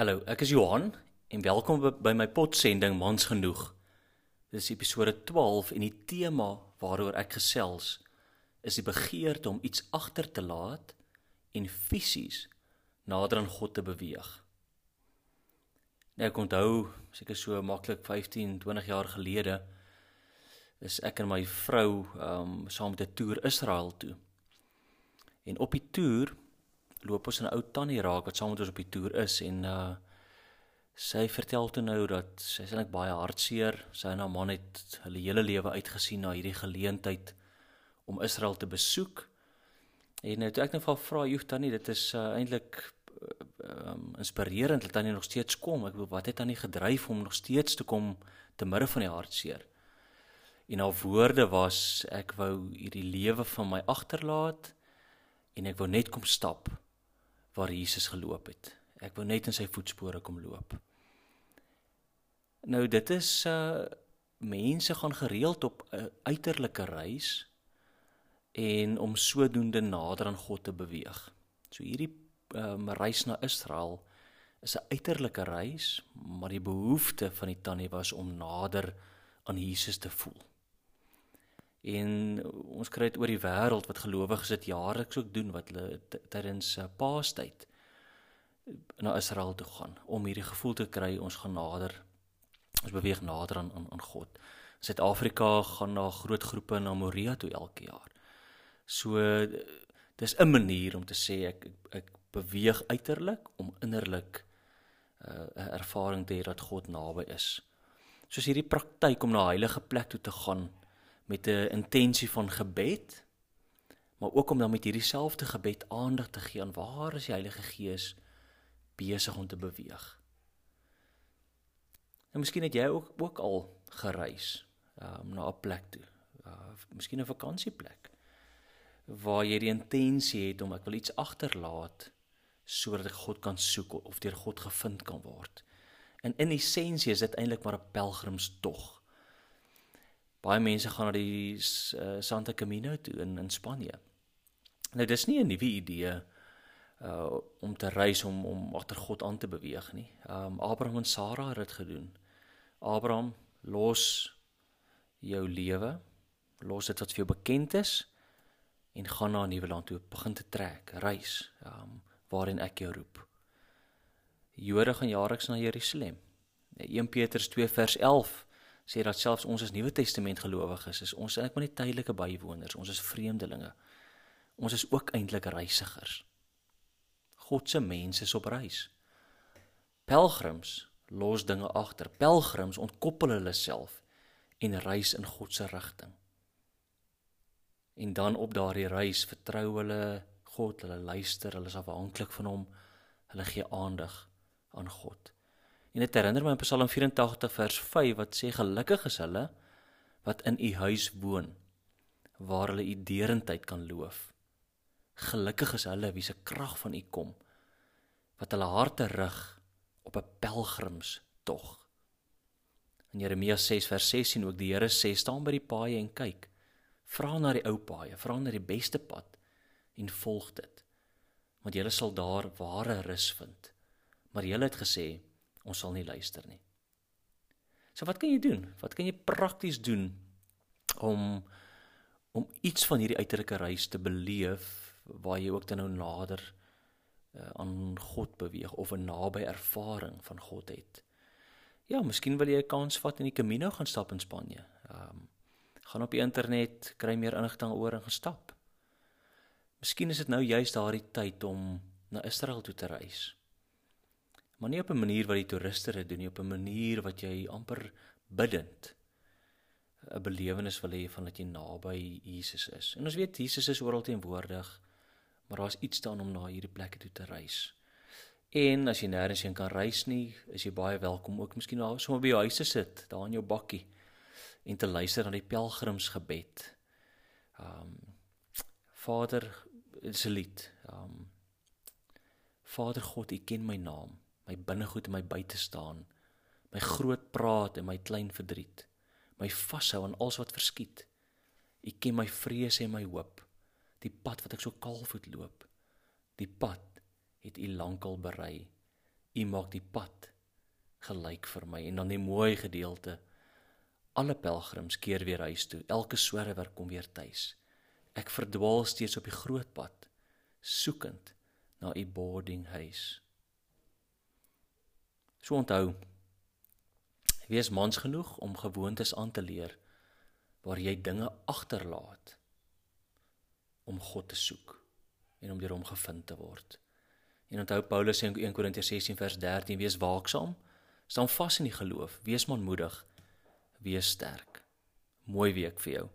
Hallo, ek is Johan en welkom by- my potsending Mans genoeg. Dis episode 12 en die tema waaroor ek gesels is die begeerte om iets agter te laat en fisies nader aan God te beweeg. Nou ek onthou seker so maklik 15, 20 jaar gelede is ek en my vrou um saam met 'n toer Israel toe. En op die toer loop ons 'n ou tannie raak wat saam met ons op die toer is en uh sy vertel toe nou dat sy is eintlik baie hartseer. Sy en haar man het hulle hele lewe uitgesien na hierdie geleentheid om Israel te besoek. En nou toe ek net vir haar vra, "Joe tannie, dit is uh, eintlik um, inspirerend dat tannie nog steeds kom. Ek bedoel, wat het tannie gedryf om nog steeds te kom te midde van die hartseer?" En haar woorde was, "Ek wou hierdie lewe van my agterlaat en ek wou net kom stap waar Jesus geloop het. Ek wou net in sy voetspore kom loop. Nou dit is uh mense gaan gereeld op 'n uiterlike reis en om sodoende nader aan God te beweeg. So hierdie um reis na Israel is 'n uiterlike reis, maar die behoefte van die tannie was om nader aan Jesus te voel. En ons kry dit oor die wêreld wat gelowiges dit jaarliks ook doen wat hulle tydens uh, Paastyd na Israel toe gaan om hierdie gevoel te kry ons gaan nader ons beweeg nader aan aan, aan God. Suid-Afrika gaan na groot groepe na Moria toe elke jaar. So dis 'n manier om te sê ek ek, ek beweeg uiterlik om innerlik 'n uh, ervaring te hê dat God naby is. Soos hierdie praktyk om na heilige plek toe te gaan met 'n intensie van gebed, maar ook om dan met hierdie selfde gebed aandag te gee aan waar is die Heilige Gees besig om te beweeg. En miskien het jy ook ook al gereis um, na 'n plek toe. Uh, miskien 'n vakansieplek waar jy die intensie het om ek wil iets agterlaat sodat ek God kan soek of deur God gevind kan word. En in essensie is dit eintlik maar 'n pelgrimstog. Baie mense gaan na die uh, Santa Camino toe in in Spanje. Nou dis nie 'n nuwe idee uh om te reis om om agter God aan te beweeg nie. Um Abraham en Sara het dit gedoen. Abraham los jou lewe, los dit wat vir jou bekend is en gaan na 'n nuwe land toe, begin te trek, reis, um waarin ek jou roep. Jode gaan jaarliks na Jerusalem. 1 Petrus 2 vers 11 sê dat selfs ons as Nuwe Testament gelowiges is, ons eintlik maar nie tydelike bywoners, ons is vreemdelinge. Ons is ook eintlik reisigers. God se mense is op reis. Pelgrims los dinge agter. Pelgrims ontkoppel hulle self en reis in God se rigting. En dan op daardie reis vertrou hulle God, hulle luister, hulle is afhanklik van hom. Hulle gee aandag aan God. En dit herinner my aan Psalm 84 vers 5 wat sê gelukkig is hulle wat in u huis woon waar hulle u deurentyd kan loof. Gelukkig is hulle wie se krag van u kom wat hulle harte rig op 'n pelgrimstog. In Jeremia 6 vers 16 ook die Here sê staan by die paaie en kyk. Vra na die ou paaie, vra na die beste pad en volg dit. Want jy sal daar ware rus vind. Maar jy het gesê ons sal nie luister nie. So wat kan jy doen? Wat kan jy prakties doen om om iets van hierdie uiterlike reis te beleef waar jy ook dan nou nader uh, aan God beweeg of 'n naby ervaring van God het. Ja, miskien wil jy 'n kans vat en die Camino gaan stap in Spanje. Ehm um, gaan op die internet, kry meer inligting oor en gaan stap. Miskien is dit nou juist daardie tyd om na Israel toe te reis. Maar nie op 'n manier wat die toeriste dit doen nie, op 'n manier wat jy amper bidend 'n belewenis wil hê van dat jy naby Jesus is. En ons weet Jesus is oral teenwoordig maar daar's iets staan om na hierdie plekke toe te reis. En as jy nêrens heen kan reis nie, is jy baie welkom ook miskien daar sommer by jou huis te sit, daar in jou bakkie en te luister na die pelgrimsgebed. Um Vader, dis 'n lied. Um Vader God, U ken my naam, my binnegoed en my buite staan, my groot praat en my klein verdriet, my vashou aan alles wat verskiet. U ken my vrese en my hoop die pad wat ek so kaalvoet loop. Die pad het u lankal berei. U maak die pad gelyk vir my en dan die mooi gedeelte. Alle pelgrims keer weer huis toe elke swerwer kom weer tuis. Ek verdwaal steeds op die groot pad soekend na u boarding huis so onthou wees mans genoeg om gewoontes aan te leer waar jy dinge agterlaat om God te soek en om deur hom gevind te word En onthou Paulus sê in 1 Korintiërs 16 vers 13: Wees waaksaam, staan vas in die geloof, wees manmoedig, wees sterk. Mooi week vir jou.